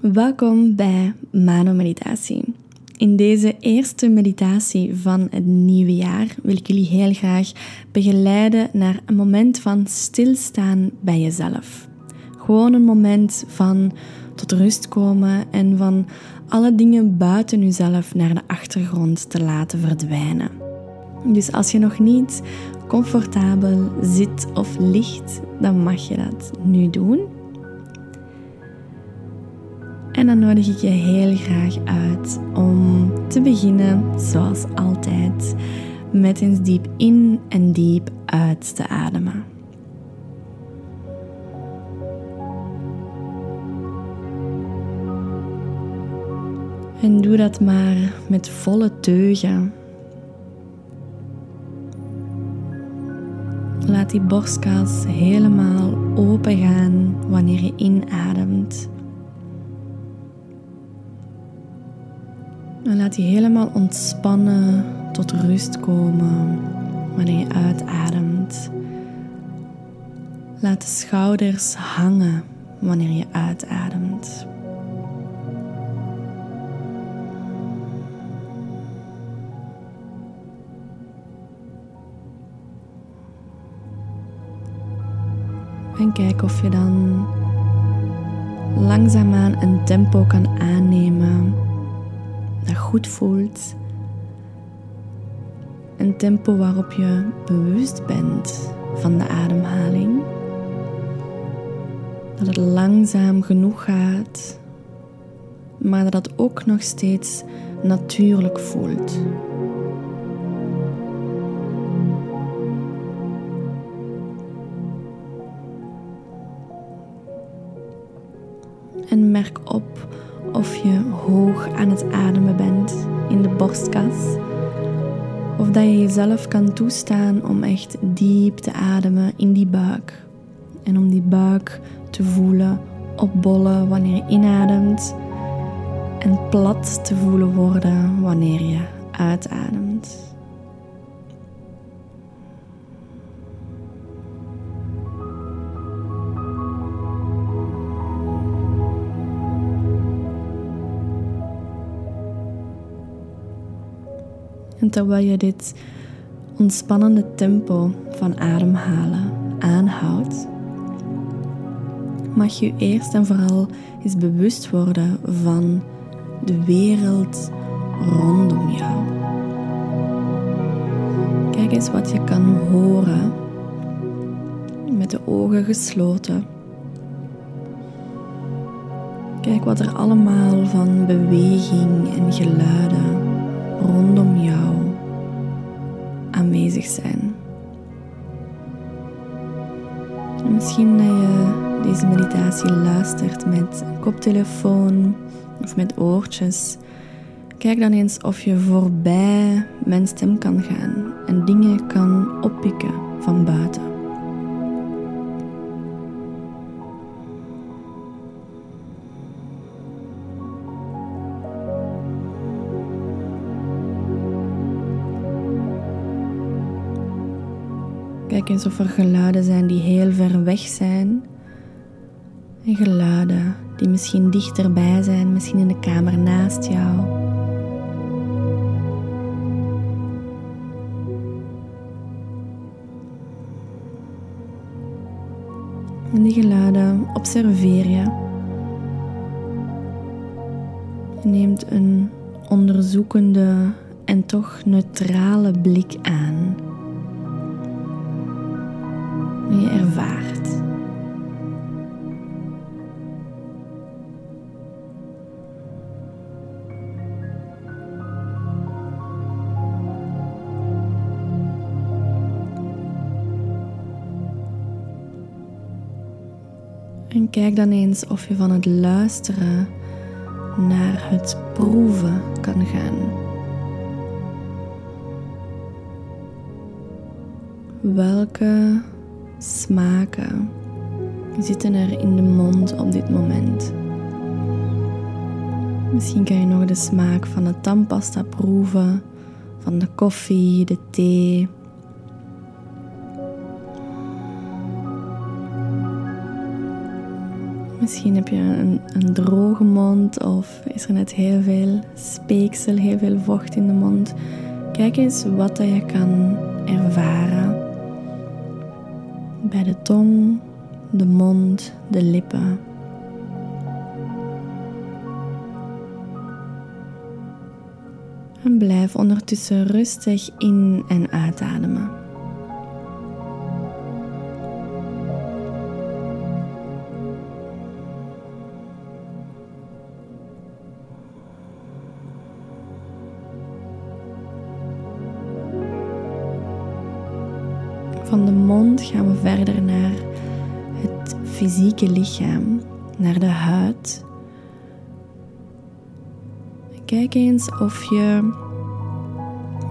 Welkom bij Mano Meditatie. In deze eerste meditatie van het nieuwe jaar wil ik jullie heel graag begeleiden naar een moment van stilstaan bij jezelf. Gewoon een moment van tot rust komen en van alle dingen buiten jezelf naar de achtergrond te laten verdwijnen. Dus als je nog niet comfortabel zit of ligt, dan mag je dat nu doen. En dan nodig ik je heel graag uit om te beginnen, zoals altijd, met eens diep in en diep uit te ademen. En doe dat maar met volle teugen. Laat die borstkas helemaal open gaan wanneer je inademt. En laat die helemaal ontspannen tot rust komen wanneer je uitademt. Laat de schouders hangen wanneer je uitademt. En kijk of je dan langzaamaan een tempo kan aannemen dat goed voelt. Een tempo waarop je bewust bent van de ademhaling. Dat het langzaam genoeg gaat, maar dat het ook nog steeds natuurlijk voelt. En merk op of je hoog aan het ademen bent in de borstkas. Of dat je jezelf kan toestaan om echt diep te ademen in die buik. En om die buik te voelen opbollen wanneer je inademt. En plat te voelen worden wanneer je uitademt. Terwijl je dit ontspannende tempo van ademhalen aanhoudt, mag je eerst en vooral eens bewust worden van de wereld rondom jou. Kijk eens wat je kan horen met de ogen gesloten. Kijk wat er allemaal van beweging en geluiden rondom jou zijn. En misschien dat je deze meditatie luistert met koptelefoon of met oortjes. Kijk dan eens of je voorbij mijn stem kan gaan en dingen kan oppikken van buiten. Eens of er geluiden zijn die heel ver weg zijn. En geluiden die misschien dichterbij zijn, misschien in de kamer naast jou. En die geluiden observeer je. Je neemt een onderzoekende en toch neutrale blik aan je ervaart. En kijk dan eens of je van het luisteren naar het proeven kan gaan. Welke smaken zitten er in de mond op dit moment. Misschien kan je nog de smaak van de tandpasta proeven, van de koffie, de thee. Misschien heb je een, een droge mond of is er net heel veel speeksel, heel veel vocht in de mond. Kijk eens wat dat je kan ervaren bij de tong, de mond, de lippen. En blijf ondertussen rustig in- en uitademen. Van de mond gaan we verder naar het fysieke lichaam, naar de huid. Kijk eens of je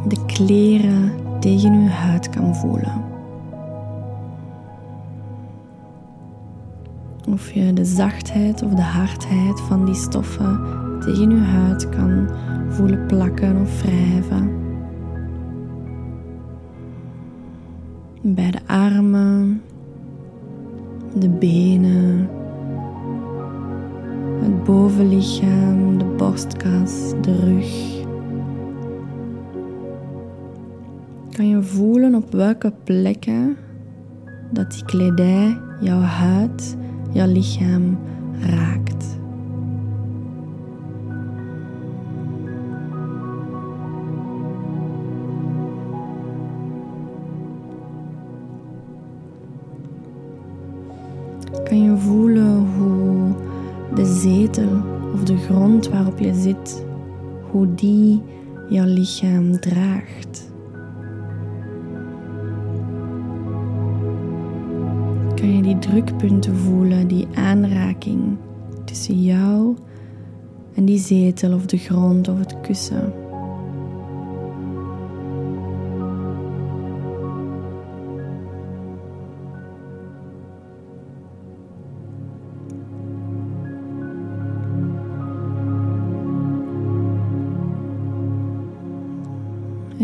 de kleren tegen je huid kan voelen. Of je de zachtheid of de hardheid van die stoffen tegen je huid kan voelen plakken of wrijven. Bij de armen, de benen, het bovenlichaam, de borstkas, de rug. Kan je voelen op welke plekken dat die kledij jouw huid, jouw lichaam raakt. Waarop je zit, hoe die jouw lichaam draagt. Kan je die drukpunten voelen, die aanraking tussen jou en die zetel of de grond of het kussen?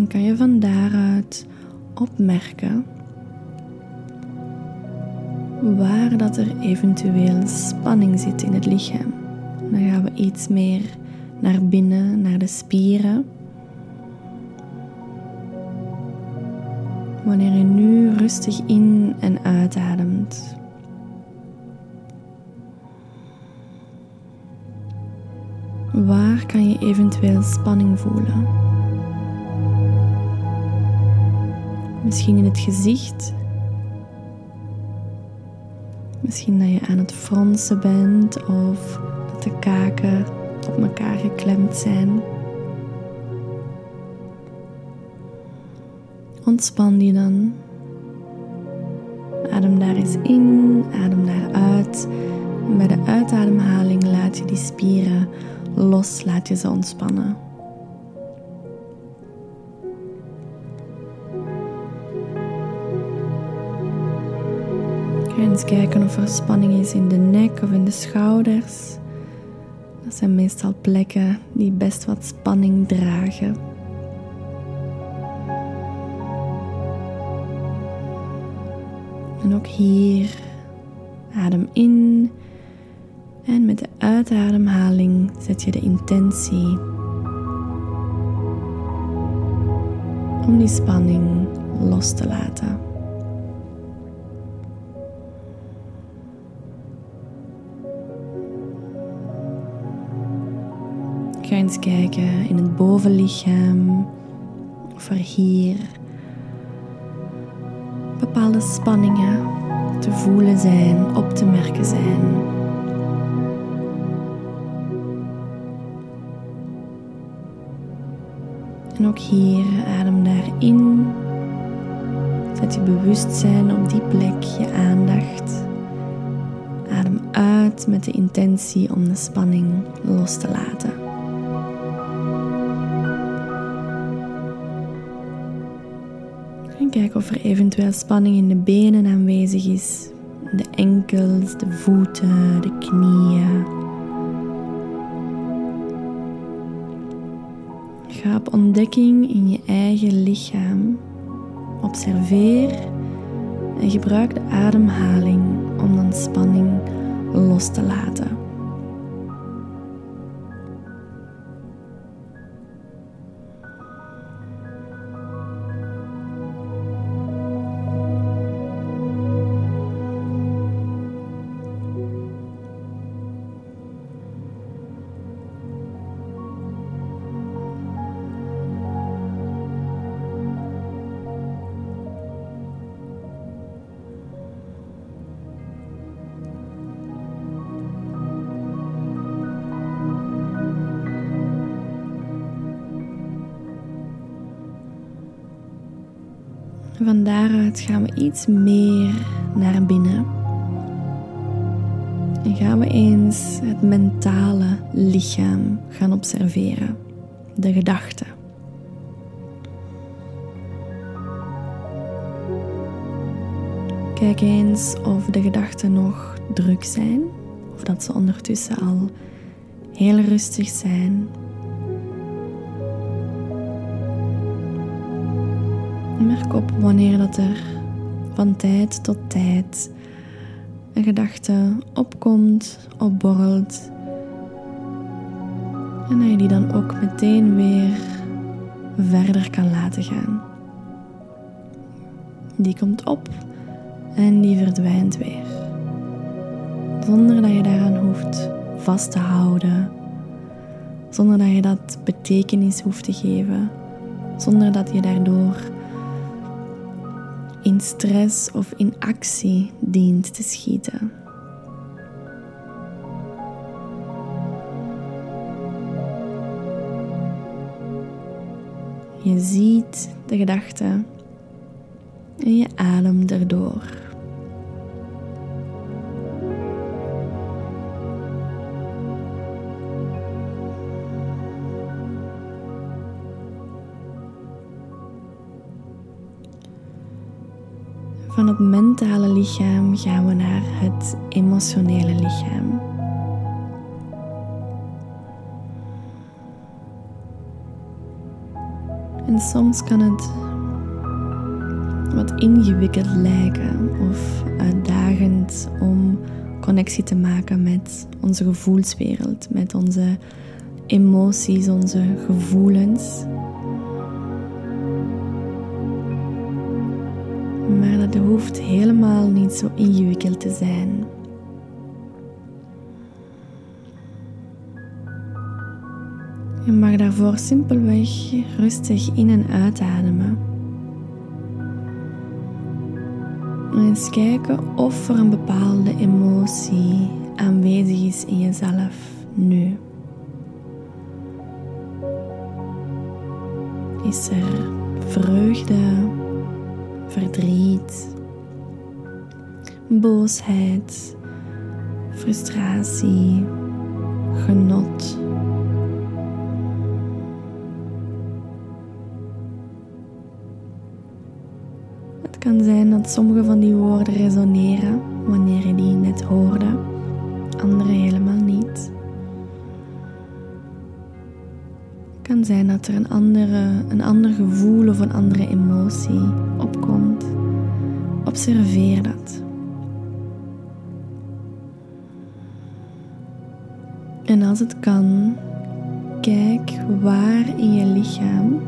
En kan je van daaruit opmerken waar dat er eventueel spanning zit in het lichaam. Dan gaan we iets meer naar binnen, naar de spieren. Wanneer je nu rustig in en uitademt. Waar kan je eventueel spanning voelen? Misschien in het gezicht. Misschien dat je aan het fronsen bent of dat de kaken op elkaar geklemd zijn. Ontspan die dan. Adem daar eens in, adem daar uit. Bij de uitademhaling laat je die spieren los, laat je ze ontspannen. Kijken of er spanning is in de nek of in de schouders. Dat zijn meestal plekken die best wat spanning dragen. En ook hier adem in en met de uitademhaling zet je de intentie om die spanning los te laten. Ga eens kijken in het bovenlichaam of er hier bepaalde spanningen te voelen zijn, op te merken zijn. En ook hier adem daarin. Zet je bewustzijn op die plek, je aandacht. Adem uit met de intentie om de spanning los te laten. Kijk of er eventueel spanning in de benen aanwezig is. De enkels, de voeten, de knieën. Ga op ontdekking in je eigen lichaam. Observeer en gebruik de ademhaling om dan spanning los te laten. Van daaruit gaan we iets meer naar binnen. En gaan we eens het mentale lichaam gaan observeren, de gedachten. Kijk eens of de gedachten nog druk zijn, of dat ze ondertussen al heel rustig zijn, Merk op wanneer dat er van tijd tot tijd een gedachte opkomt, opborrelt. En dat je die dan ook meteen weer verder kan laten gaan. Die komt op en die verdwijnt weer. Zonder dat je daaraan hoeft vast te houden. Zonder dat je dat betekenis hoeft te geven. Zonder dat je daardoor in stress of in actie dient te schieten. Je ziet de gedachten en je ademt erdoor. Mentale lichaam gaan we naar het emotionele lichaam. En soms kan het wat ingewikkeld lijken of uitdagend om connectie te maken met onze gevoelswereld, met onze emoties, onze gevoelens. Maar dat hoeft helemaal niet zo ingewikkeld te zijn. Je mag daarvoor simpelweg rustig in en uitademen. En eens kijken of er een bepaalde emotie aanwezig is in jezelf nu. Is er vreugde? Verdriet, boosheid, frustratie, genot. Het kan zijn dat sommige van die woorden resoneren wanneer je die net hoorde, andere helemaal niet. Kan zijn dat er een, andere, een ander gevoel of een andere emotie opkomt. Observeer dat. En als het kan, kijk waar in je lichaam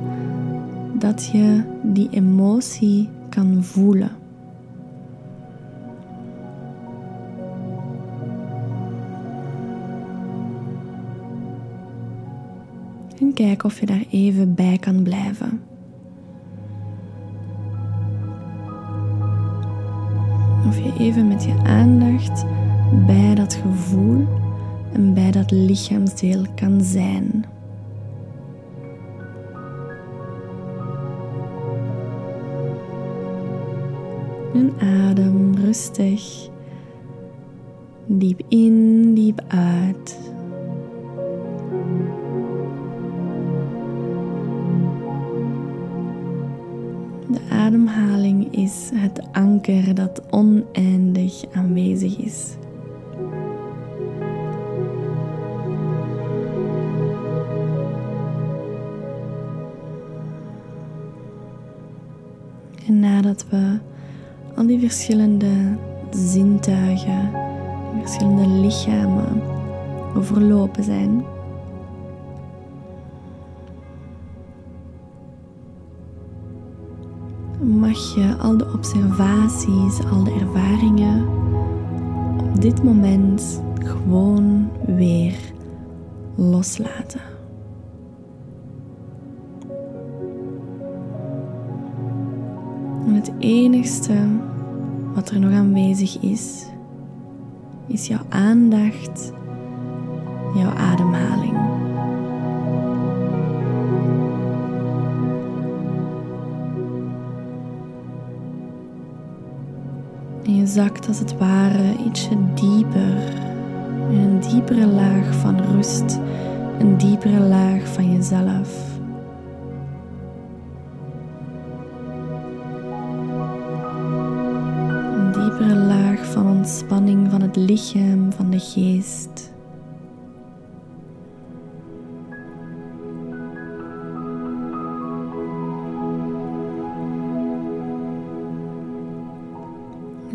dat je die emotie kan voelen. En kijk of je daar even bij kan blijven. Of je even met je aandacht bij dat gevoel en bij dat lichaamsdeel kan zijn. En adem rustig. Diep in, diep uit. Ademhaling is het anker dat oneindig aanwezig is. En nadat we al die verschillende zintuigen verschillende lichamen overlopen zijn. Mag je al de observaties, al de ervaringen op dit moment gewoon weer loslaten. En het enigste wat er nog aanwezig is, is jouw aandacht, jouw ademhaling. Zakt als het ware ietsje dieper, in een diepere laag van rust, een diepere laag van jezelf. diepere laag van ontspanning van het lichaam, van de geest.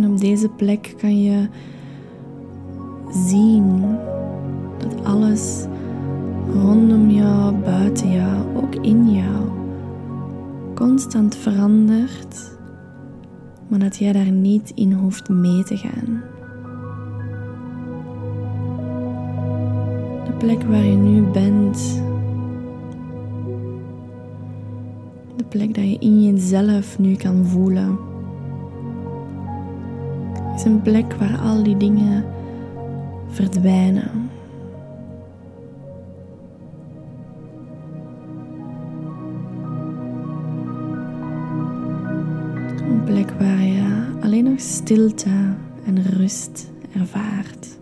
En op deze plek kan je zien dat alles rondom jou, buiten jou, ook in jou, constant verandert maar dat jij daar niet in hoeft mee te gaan. De plek waar je nu bent, de plek dat je in jezelf nu kan voelen, een plek waar al die dingen verdwijnen. Een plek waar je alleen nog stilte en rust ervaart.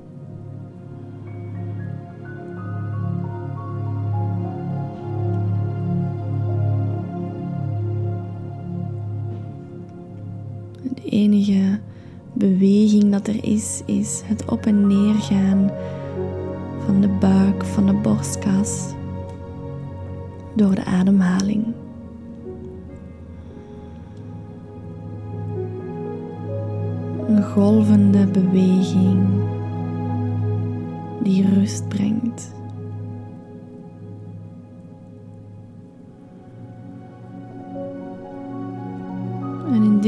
Er is, is het op en neer gaan van de buik, van de borstkas, door de ademhaling. Een golvende beweging die rust brengt.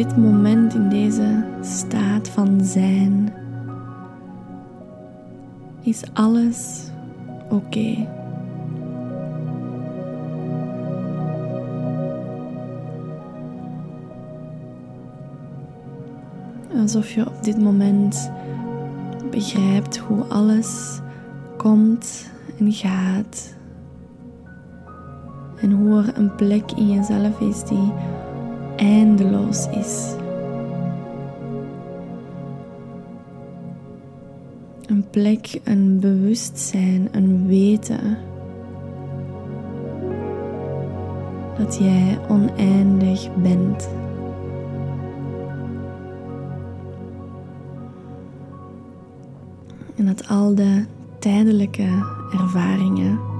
Dit moment, in deze staat van zijn, is alles oké. Alsof je op dit moment begrijpt hoe alles komt en gaat. En hoe er een plek in jezelf is die eindeloos is. Een plek, een bewustzijn, een weten. Dat jij oneindig bent. En dat al de tijdelijke ervaringen,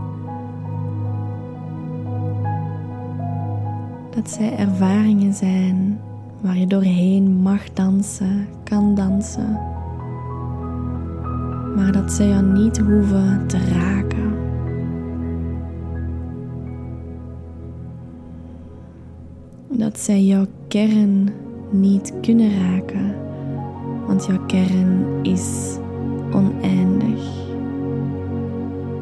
dat zij ervaringen zijn waar je doorheen mag dansen, kan dansen, maar dat zij jou niet hoeven te raken. Dat zij jouw kern niet kunnen raken, want jouw kern is oneindig.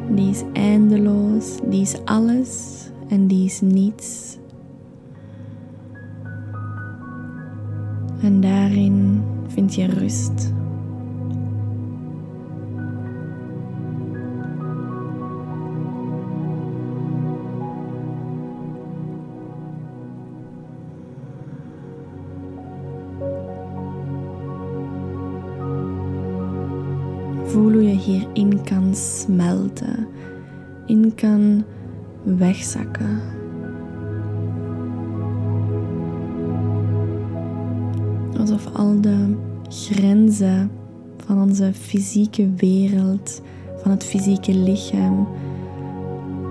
Die is eindeloos, die is alles en die is niets. En daarin vind je rust. Voel hoe je hierin kan smelten, in kan wegzakken. Alsof al de grenzen van onze fysieke wereld, van het fysieke lichaam,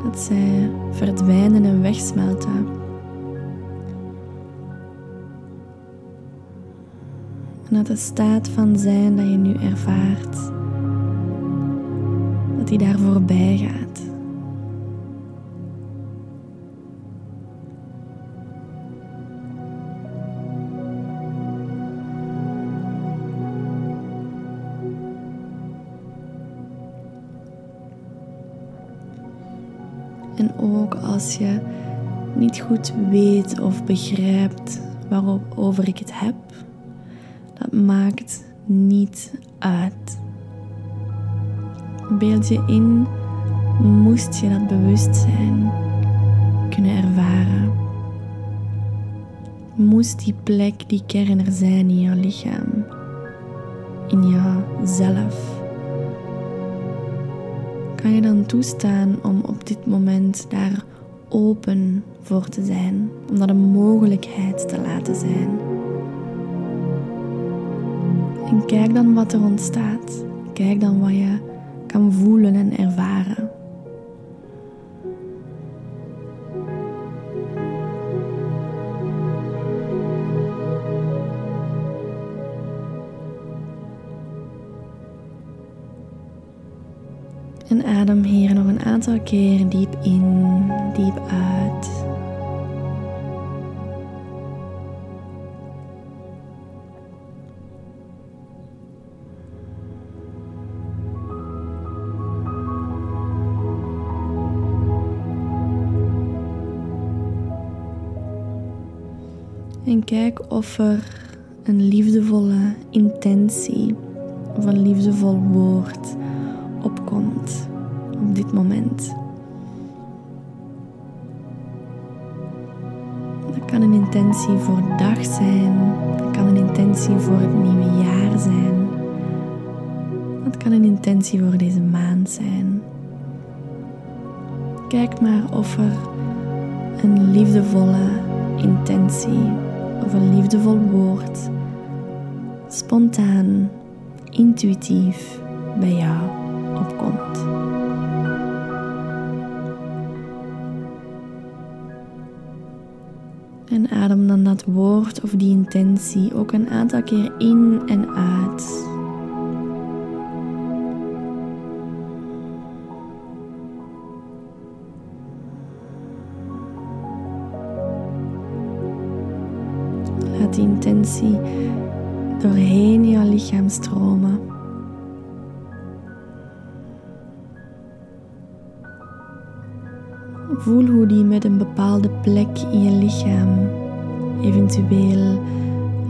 dat zij verdwijnen en wegsmelten. En dat de staat van zijn dat je nu ervaart die daar voorbij gaat. Als je niet goed weet of begrijpt waarover ik het heb, dat maakt niet uit. Beeld je in, moest je dat bewustzijn kunnen ervaren. Moest die plek, die kern er zijn in jouw lichaam, in jouzelf. Kan je dan toestaan om op dit moment daar open voor te zijn, om dat een mogelijkheid te laten zijn? En kijk dan wat er ontstaat. Kijk dan wat je kan voelen en ervaren. Hier nog een aantal keer diep in, diep uit. En kijk of er een liefdevolle intentie of een liefdevol woord opkomt dit moment. Dat kan een intentie voor de dag zijn, dat kan een intentie voor het nieuwe jaar zijn, dat kan een intentie voor deze maand zijn. Kijk maar of er een liefdevolle intentie of een liefdevol woord spontaan, intuïtief bij jou opkomt. En adem dan dat woord of die intentie ook een aantal keer in en uit. Laat die intentie doorheen jouw lichaam stromen. Voel hoe die met een bepaalde plek in je lichaam eventueel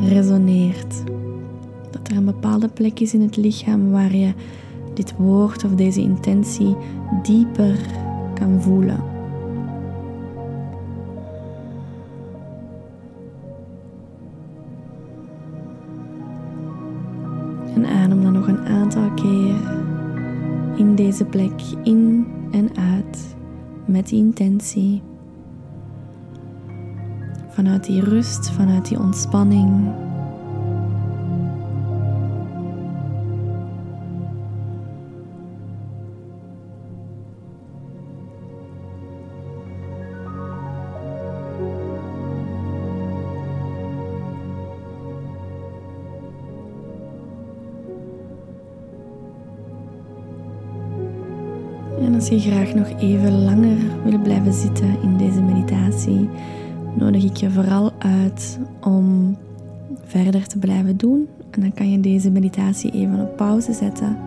resoneert. Dat er een bepaalde plek is in het lichaam waar je dit woord of deze intentie dieper kan voelen. En adem dan nog een aantal keer in deze plek in en uit met die intentie. Vanuit die rust, vanuit die ontspanning. En als je graag nog even langer wil blijven zitten in deze meditatie, nodig ik je vooral uit om verder te blijven doen. En dan kan je deze meditatie even op pauze zetten.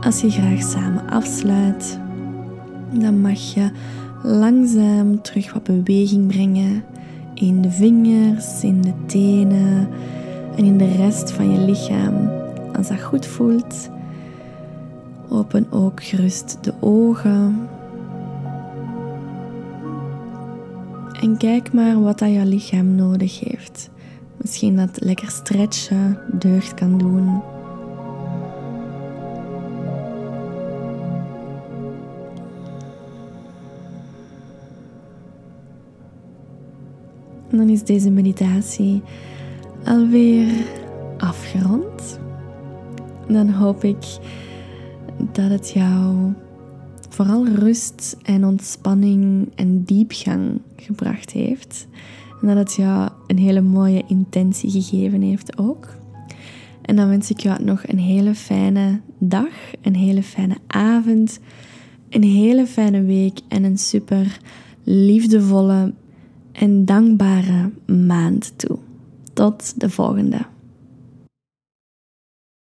Als je graag samen afsluit, dan mag je langzaam terug wat beweging brengen in de vingers, in de tenen en in de rest van je lichaam. Als dat goed voelt, Open ook gerust de ogen. En kijk maar wat dat je lichaam nodig heeft. Misschien dat lekker stretchen deugd kan doen. En dan is deze meditatie alweer afgerond. Dan hoop ik dat het jou vooral rust en ontspanning en diepgang gebracht heeft. En dat het jou een hele mooie intentie gegeven heeft ook. En dan wens ik jou nog een hele fijne dag, een hele fijne avond, een hele fijne week en een super liefdevolle en dankbare maand toe. Tot de volgende.